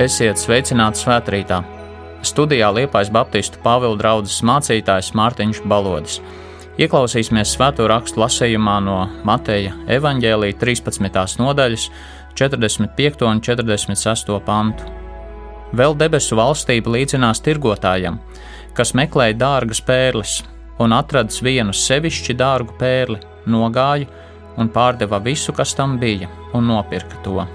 Esiet sveicināti svētkrītā! Studijā Liepais Baptistu Pāvila draugs mācītājs Mārtiņš Balodis. Ieklausīsimies svēto rakstu lasījumā no Mateja evaņģēlīja 13. nodaļas, 45. un 46. pantu. Vēl debesu valstība līdzinās tirgotājam, kas meklēja dārgas pērles, un atradis vienu sevišķi dārgu pērli, nogāja un pārdeva visu, kas tam bija, un nopirka to.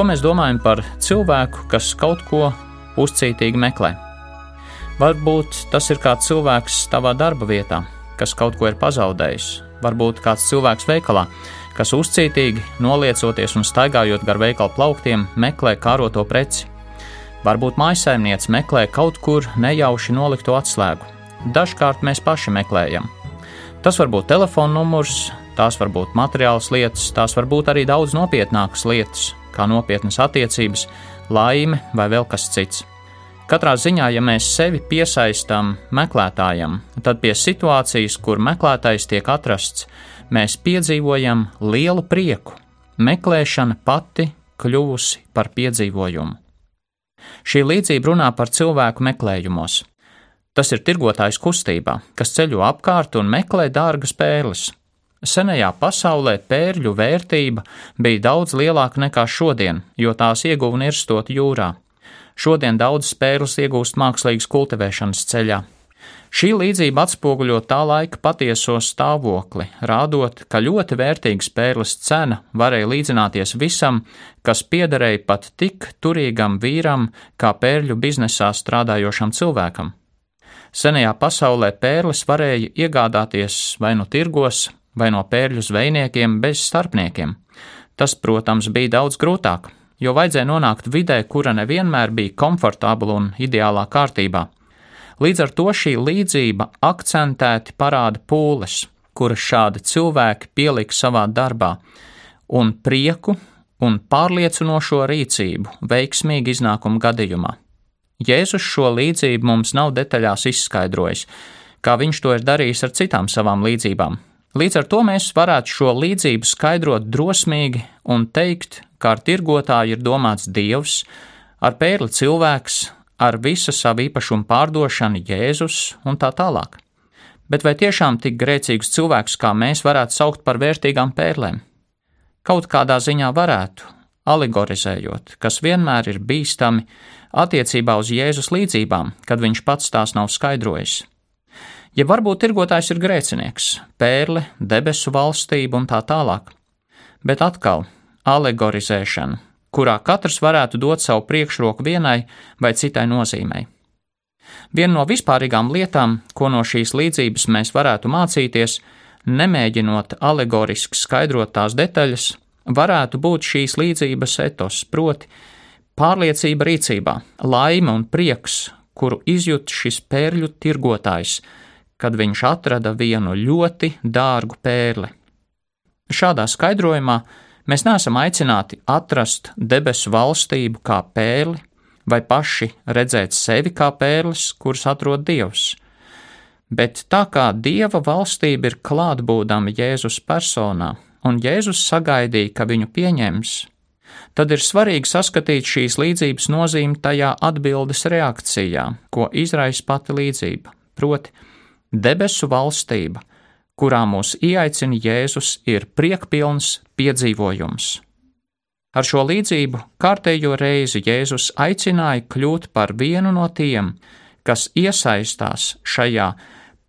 Ko mēs domājam par cilvēku, kas kaut ko uzcītīgi meklē? Varbūt tas ir kāds cilvēks tavā darba vietā, kas kaut ko ir pazaudējis. Varbūt kāds cilvēks veikalā, kas uzcītīgi, noliecoties un staigājot gar veikalu plauktiem, meklē kāroto preci. Varbūt mājsaimniece meklē kaut kur nejauši nolikto atslēgu. Dažkārt mēs paši meklējam. Tas var būt telefona numurs, tās var būt materiāls lietas, tās var būt arī daudz nopietnākas lietas, kā nopietnas attiecības, laime vai vēl kas cits. Katrā ziņā, ja mēs sevi piesaistām meklētājam, tad pie situācijas, kur meklētājs tiek atrasts, mēs piedzīvojam lielu prieku. Meklēšana pati kļuvusi par piedzīvojumu. Šī līdzība runā par cilvēku meklējumos. Tas ir tirgotājs kustībā, kas ceļo apkārt un meklē dārgas pērles, Senajā pasaulē pērļu vērtība bija daudz lielāka nekā šodien, jo tās ieguva nirstot jūrā. Šodien daudzas pērles iegūst mākslīgas kultivēšanas ceļā. Šī līdzība atspoguļo tā laika patieso stāvokli, rādot, ka ļoti vērtīgas pērles cena varēja līdzināties visam, kas piederēja pat tik turīgam vīram, kā pērļu biznesā strādājošam cilvēkam. Senajā pasaulē pērles varēja iegādāties vai nu tirgos, vai no pērļu zvejniekiem bez starpniekiem. Tas, protams, bija daudz grūtāk, jo vajadzēja nonākt vidē, kura nevienmēr bija komfortabla un ideālā kārtībā. Līdz ar to šī līdzība akcentēti parāda pūles, kuras šādi cilvēki pielika savā darbā, un prieku un pārliecinošo rīcību veiksmīgu iznākumu gadījumā. Jēzus šo līdzību mums nav detaļās izskaidrojis, kā viņš to ir darījis ar citām savām līdzībām, Līdz ar to mēs varētu šo līdzību skaidrot drosmīgi un teikt, ka ar tirgotāju ir domāts dievs, ar pērli cilvēks, ar visu savu īpašumu pārdošanu Jēzus un tā tālāk. Bet vai tiešām tik grēcīgus cilvēkus kā mēs varētu saukt par vērtīgām pērlēm? Kaut kādā ziņā varētu, alegorizējot, kas vienmēr ir bīstami attiecībā uz Jēzus līdzībām, kad viņš pats tās nav skaidrojis. Ja varbūt tirgotājs ir grēcinieks, pērle, debesu valstība un tā tālāk. Bet atkal alegorizēšana, kurā katrs varētu dot savu priekšroku vienai vai citai nozīmei. Viena no vispārīgām lietām, ko no šīs līdzības mēs varētu mācīties, nemēģinot alegoriski skaidrot tās detaļas, varētu būt šīs līdzības etos, proti, pārliecība rīcībā, laime un prieks, kuru izjūt šis pērļu tirgotājs, kad viņš atrada vienu ļoti dārgu pērli. Šādā skaidrojumā mēs neesam aicināti atrast debesu valstību kā pērli, vai paši redzēt sevi kā pērlis, kuras atrod Dievs. Bet tā kā Dieva valstība ir klātbūdama Jēzus personā, un Jēzus sagaidīja, ka viņu pieņems, tad ir svarīgi saskatīt šīs līdzības nozīmi tajā atbildes reakcijā, ko izraisa pati līdzība, proti, debesu valstība, kurā mūs ieaicina Jēzus, ir priekpilns piedzīvojums. Ar šo līdzību kārtējo reizi Jēzus aicināja kļūt par vienu no tiem, kas iesaistās šajā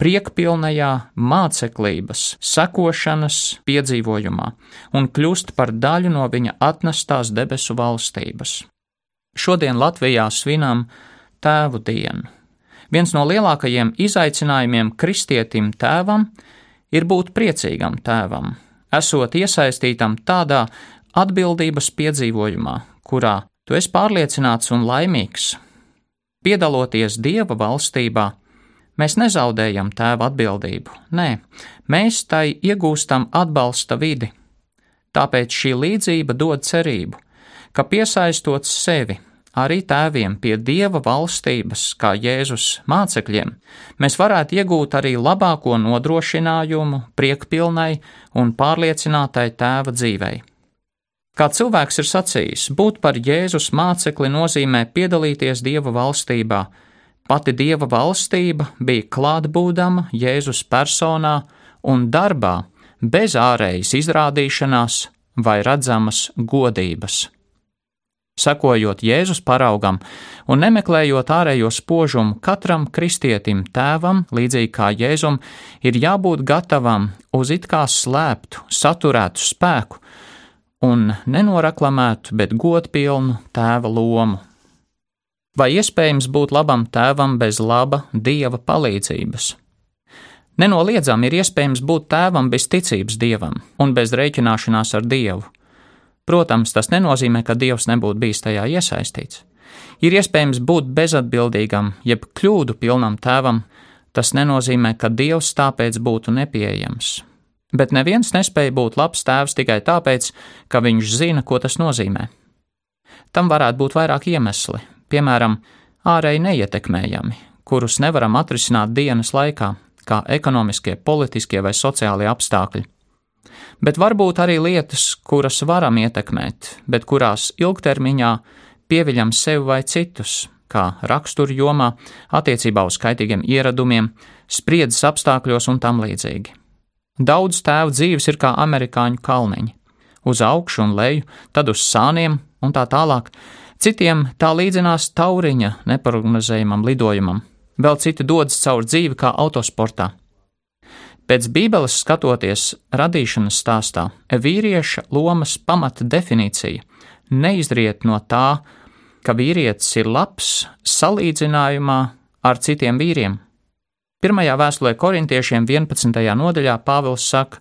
priekpilnajā māceklības, sekošanas piedzīvojumā un kļūst par daļu no viņa atnestās debesu valstības. Šodien Latvijā svinam Tēvu dienu. Viens no lielākajiem izaicinājumiem kristietim tēvam ir būt priecīgam tēvam, esot iesaistītam tādā atbildības piedzīvojumā, kurā tu esi pārliecināts un laimīgs. Piedaloties Dieva valstībā, mēs nezaudējam tēva atbildību, nē, mēs tai iegūstam atbalsta vidi. Tāpēc šī līdzība dod cerību, ka piesaistot sevi arī tēviem pie Dieva valstības, kā Jēzus mācekļiem, mēs varētu iegūt arī labāko nodrošinājumu priekpilnai un pārliecinātai tēva dzīvei. Kā cilvēks ir sacījis, būt par Jēzus mācekli nozīmē piedalīties Dieva valstībā. Pati Dieva valstība bija klātbūdama Jēzus personā un darbā, bez ārējas izrādīšanās vai redzamas godības sekojot Jēzus paraugam un nemeklējot ārējo spožumu, katram kristietim tēvam, līdzīgi kā Jēzum, ir jābūt gatavam uz it kā slēptu, saturētu spēku un nenoraklamētu, bet godpilnu tēva lomu. Vai iespējams būt labam tēvam bez laba dieva palīdzības? Nenoliedzami ir iespējams būt tēvam bez ticības dievam un bez rēķināšanās ar dievu. Protams, tas nenozīmē, ka Dievs nebūtu bijis tajā iesaistīts. Ir iespējams būt bezatbildīgam, jeb kļūdu pilnam tēvam, tas nenozīmē, ka Dievs tāpēc būtu nepieejams. Bet neviens nespēja būt labs tēvs tikai tāpēc, ka viņš zina, ko tas nozīmē. Tam varētu būt vairāk iemesli, piemēram, ārēji neietekmējami, kurus nevaram atrisināt dienas laikā, kā ekonomiskie, politiskie vai sociālie apstākļi bet varbūt arī lietas, kuras varam ietekmēt, bet kurās ilgtermiņā pieviļam sevi vai citus, kā rakstura jomā, attiecībā uz kaitīgiem ieradumiem, spriedzes apstākļos un tam līdzīgi. Daudz tēvu dzīves ir kā amerikāņu kalniņi - uz augšu un leju, tad uz sāniem un tā tālāk. Citiem tā līdzinās tauriņa neparedzējumam lidojumam, vēl citi dodas caur dzīvi kā autosportā. Pēc Bībeles skatoties radīšanas stāstā, vīrieša lomas pamata definīcija neizriet no tā, ka vīrietis ir labs salīdzinājumā ar citiem vīriem. Pirmajā vēstulē korintiešiem 11. nodaļā Pāvils saka,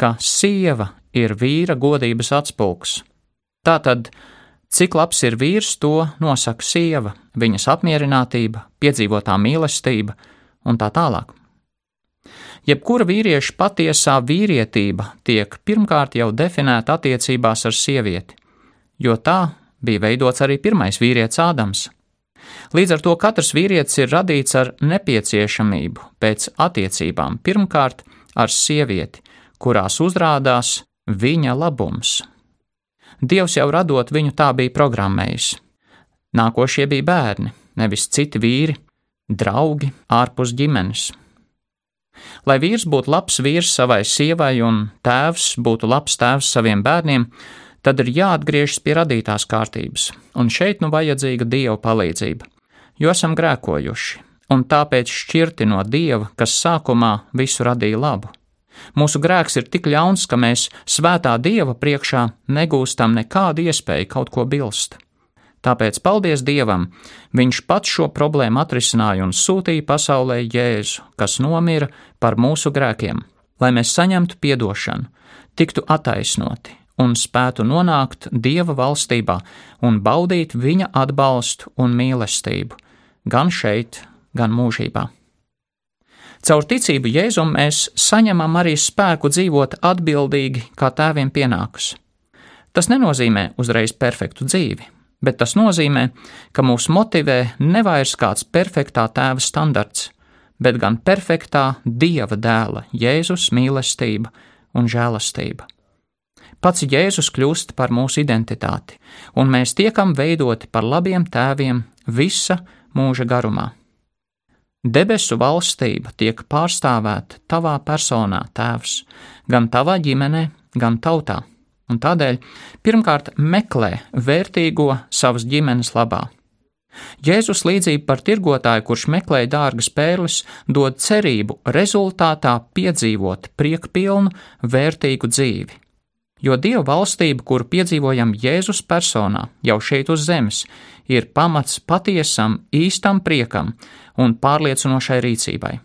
ka sieva ir vīra godības atspulgs. Tātad, cik labs ir vīrs, to nosaka sieva, viņas apmierinātība, piedzīvotā mīlestība un tā tālāk. Jebkura vīrieša patiesā vīrietība tiek pirmkārt jau definēta attiecībās ar sievieti, jo tā bija veidots arī pirmais vīrietis Ādams. Līdz ar to katrs vīrietis ir radīts ar nepieciešamību pēc attiecībām, pirmkārt ar sievieti, kurās uzrādās viņa labums. Dievs jau radot viņu tā bija programmējis. Nākošie bija bērni, nevis citi vīri, draugi ārpus ģimenes. Lai vīrs būtu labs vīrs savai sievai un tēvs būtu labs tēvs saviem bērniem, tad ir jāatgriežas pie radītās kārtības, un šeit nu vajadzīga Dieva palīdzība, jo esam grēkojuši, un tāpēc šķirti no Dieva, kas sākumā visu radīja labu. Mūsu grēks ir tik ļauns, ka mēs svētā Dieva priekšā negūstam nekādu iespēju kaut ko bilst. Tāpēc paldies Dievam, Viņš pats šo problēmu atrisināja un sūtīja pasaulē Jēzu, kas nomira par mūsu grēkiem, lai mēs saņemtu atdošanu, tiktu attaisnoti un spētu nonākt Dieva valstībā un baudīt Viņa atbalstu un mīlestību, gan šeit, gan mūžībā. Caur ticību Jēzum mēs saņemam arī spēku dzīvot atbildīgi, kā tēviem pienākas. Tas nenozīmē uzreiz perfektu dzīvi, bet tas nozīmē, ka mūs motivē nevairs kāds perfektā tēva standarts, bet gan perfektā dieva dēla, Jēzus mīlestība un žēlastība. Pats Jēzus kļūst par mūsu identitāti, un mēs tiekam veidoti par labiem tēviem visa mūža garumā. Debesu valstība tiek pārstāvēta tavā personā, Tēvs, gan tavā ģimenē, gan tautā, un tādēļ pirmkārt meklē vērtīgo savas ģimenes labā. Jēzus līdzība par tirgotāju, kurš meklē dārgas pērles, dod cerību rezultātā piedzīvot priekpilnu, vērtīgu dzīvi. Jo Dieva valstība, kuru piedzīvojam Jēzus personā, jau šeit uz zemes, ir pamats patiesam, īstam priekam un pārliecinošai rīcībai.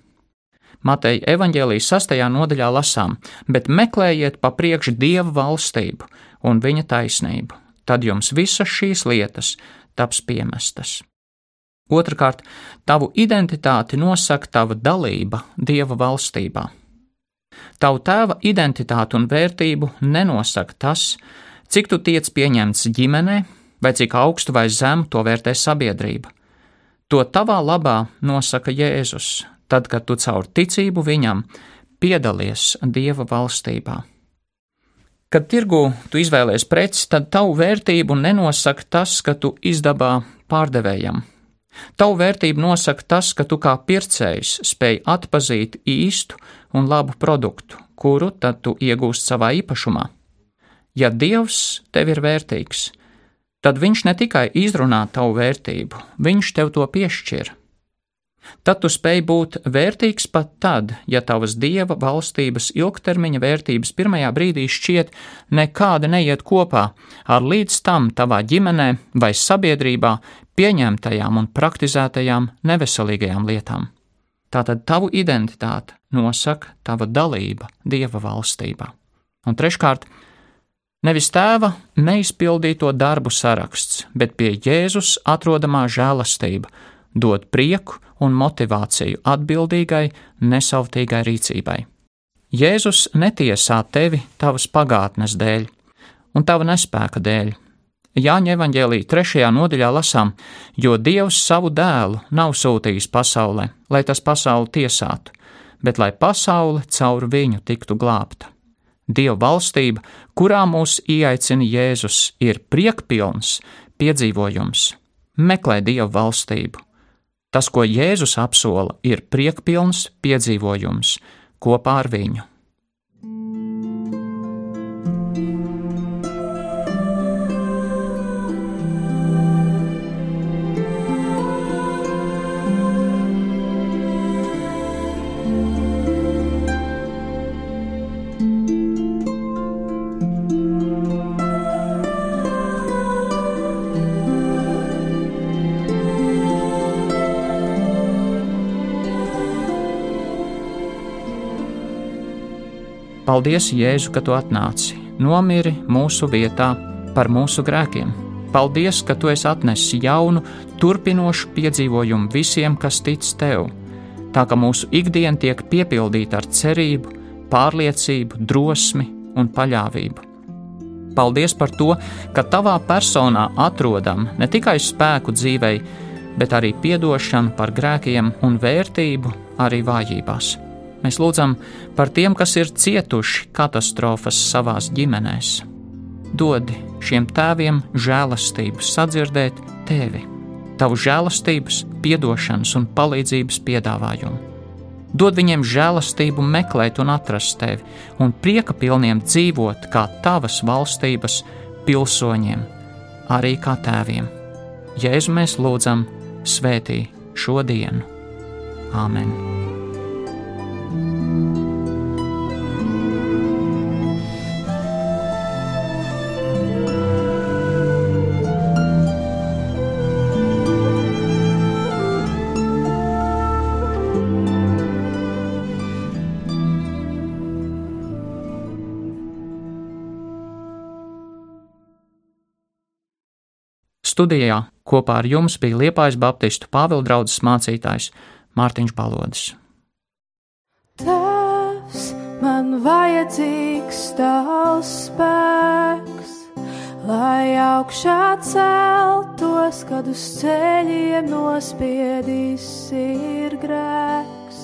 Mateja evaņģēlijas sastajā nodaļā lasām, bet meklējiet pa priekšu Dieva valstību un viņa taisnību, tad jums visas šīs lietas taps piemestas. Otrakārt, tavu identitāti nosaka tava dalība Dieva valstībā. Tavu tēva identitāti un vērtību nenosaka tas, cik tu tiec pieņemts ģimenē, vai cik augstu vai zemu to vērtē sabiedrība. To tavā labā nosaka Jēzus, tad, kad tu caur ticību viņam piedalies Dieva valstībā. Kad tirgu tu izvēlies preci, tad tavu vērtību nenosaka tas, ka tu izdabā pārdevējam. Tavu vērtību nosaka tas, ka tu kā pircējs spēj atpazīt īstu un labu produktu, kuru tad tu iegūst savā īpašumā. Ja Dievs tev ir vērtīgs, tad Viņš ne tikai izrunā tavu vērtību, Viņš tev to piešķir. Tad tu spēj būt vērtīgs pat tad, ja tavas dieva valstības ilgtermiņa vērtības pirmajā brīdī šķiet nekāda neiet kopā ar līdz tam tavā ģimenē vai sabiedrībā pieņemtajām un praktizētajām neveselīgajām lietām. Tātad tavu identitāti nosaka tava dalība dieva valstībā. Un treškārt, nevis tēva neizpildīto darbu saraksts, bet pie Jēzus atrodamā žēlastība dod prieku un motivāciju atbildīgai, nesautīgai rīcībai. Jēzus netiesā tevi tavas pagātnes dēļ un tava nespēka dēļ. Jāņa evanģēlī trešajā nodaļā lasām, jo Dievs savu dēlu nav sūtījis pasaulē, lai tas pasauli tiesātu, bet lai pasaule caur viņu tiktu glābta. Dieva valstība, kurā mūs ieaicina Jēzus, ir priekpilns piedzīvojums. Meklē Dieva valstību, Tas, ko Jēzus apsola, ir priekpilns piedzīvojums kopā ar viņu. Paldies, Jēzu, ka tu atnāci, nomiri mūsu vietā par mūsu grēkiem. Paldies, ka tu esi atnesis jaunu, turpinošu piedzīvojumu visiem, kas tic tev, tā ka mūsu ikdiena tiek piepildīta ar cerību, pārliecību, drosmi un paļāvību. Paldies par to, ka tavā personā atrodam ne tikai spēku dzīvei, bet arī atdošanu par grēkiem un vērtību arī vājībās. Mēs lūdzam par tiem, kas ir cietuši katastrofas savās ģimenēs. Dodi šiem tēviem žēlastību sadzirdēt tevi, tavu žēlastības, piedošanas un palīdzības piedāvājumu. Dod viņiem žēlastību meklēt un atrast tevi, un prieka pilniem dzīvot kā tavas valstības pilsoņiem, arī kā tēviem. Jēzu mēs lūdzam, svētī šo dienu. Āmen! Studijā kopā ar jums bija Liepājas Baptistu Pāvila draugs mācītājs Mārtiņš Balodis. Tēvs, man vajadzīgs tavs spēks, lai augšā celtos, kad uz ceļiem nospiedīs ir grēks.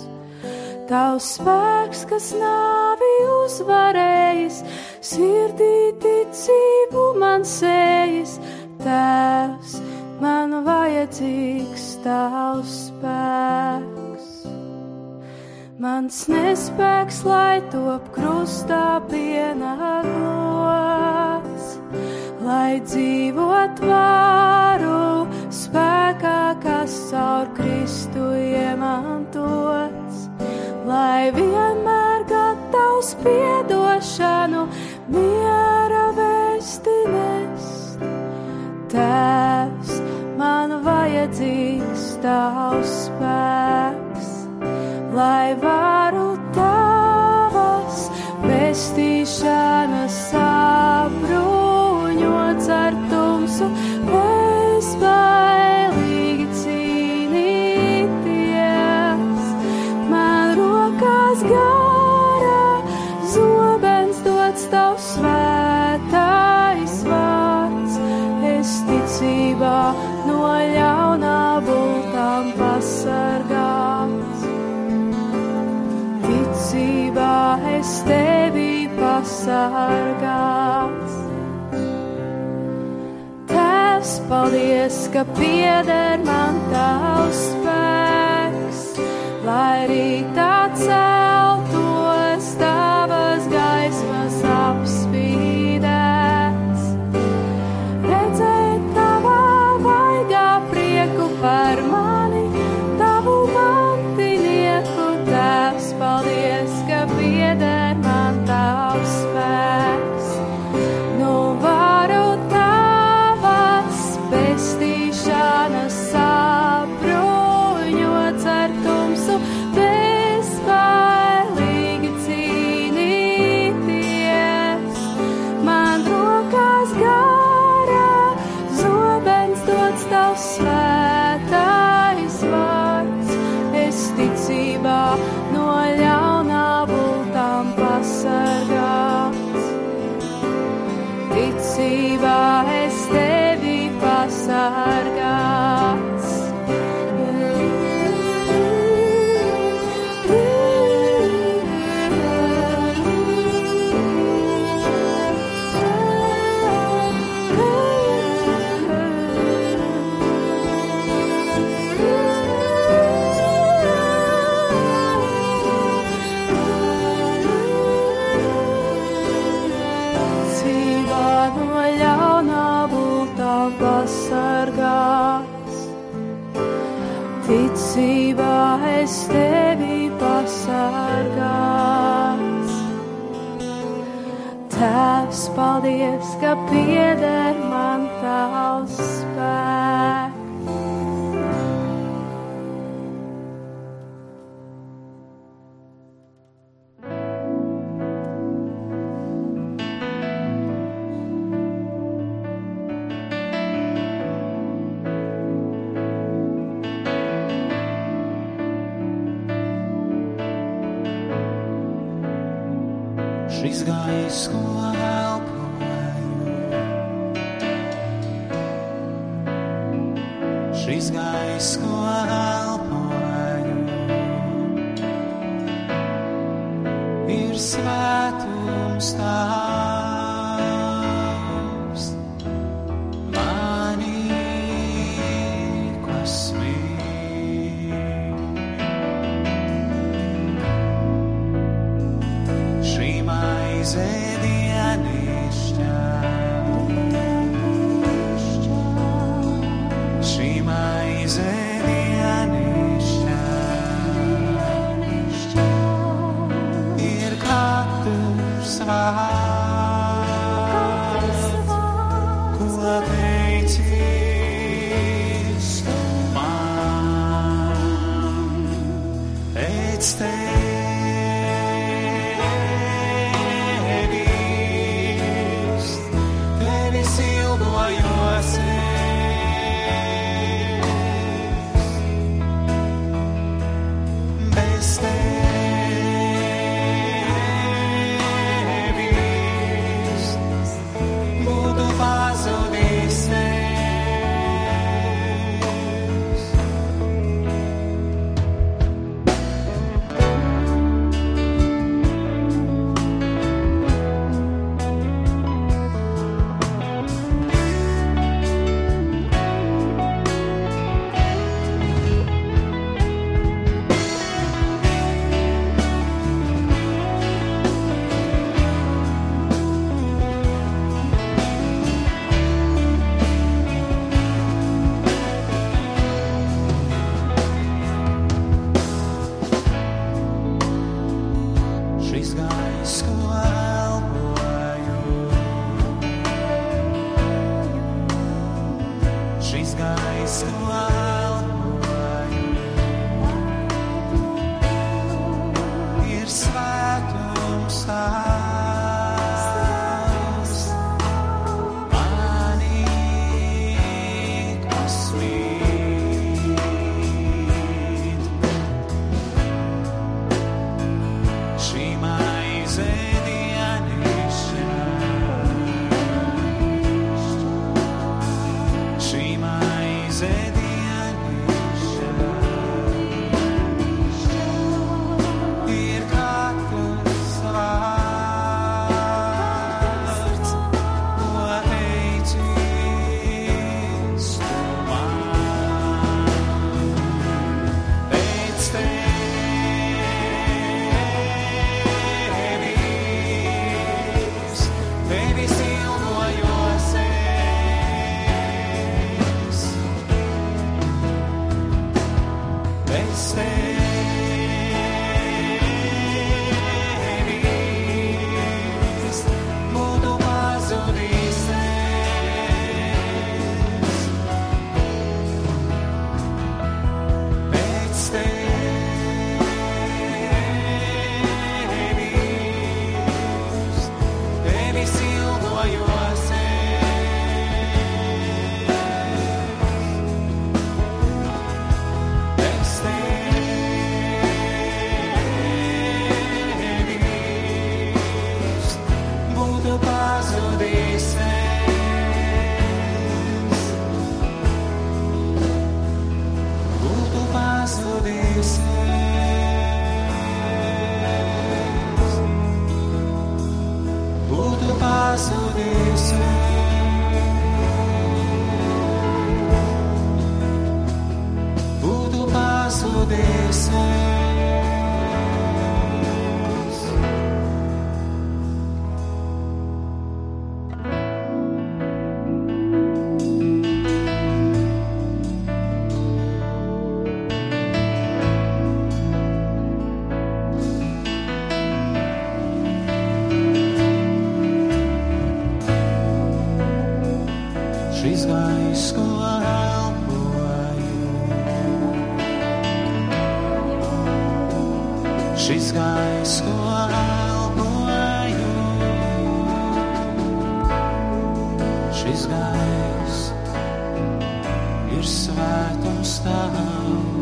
Tavs spēks, kas nāvi uzvarējis, sirdī ticību man sējis tēvs, man vajadzīgs tavs spēks. Mans nespēks, lai top krustā pienākos, lai dzīvot vāru spēkā, kas caur Kristu iemantos, lai vienmēr gatavs piedošanu miera vēstinēs. Tēvs, man vajadzīgs tavs spēks, lai varu tavas pestīšanas. sargās. Tēvs, paldies, ka pieder man tavs spēks, lai arī Arriba. Tēvs, paldies, ka pieder man tavs spēks. sand. Ir svētums tavs.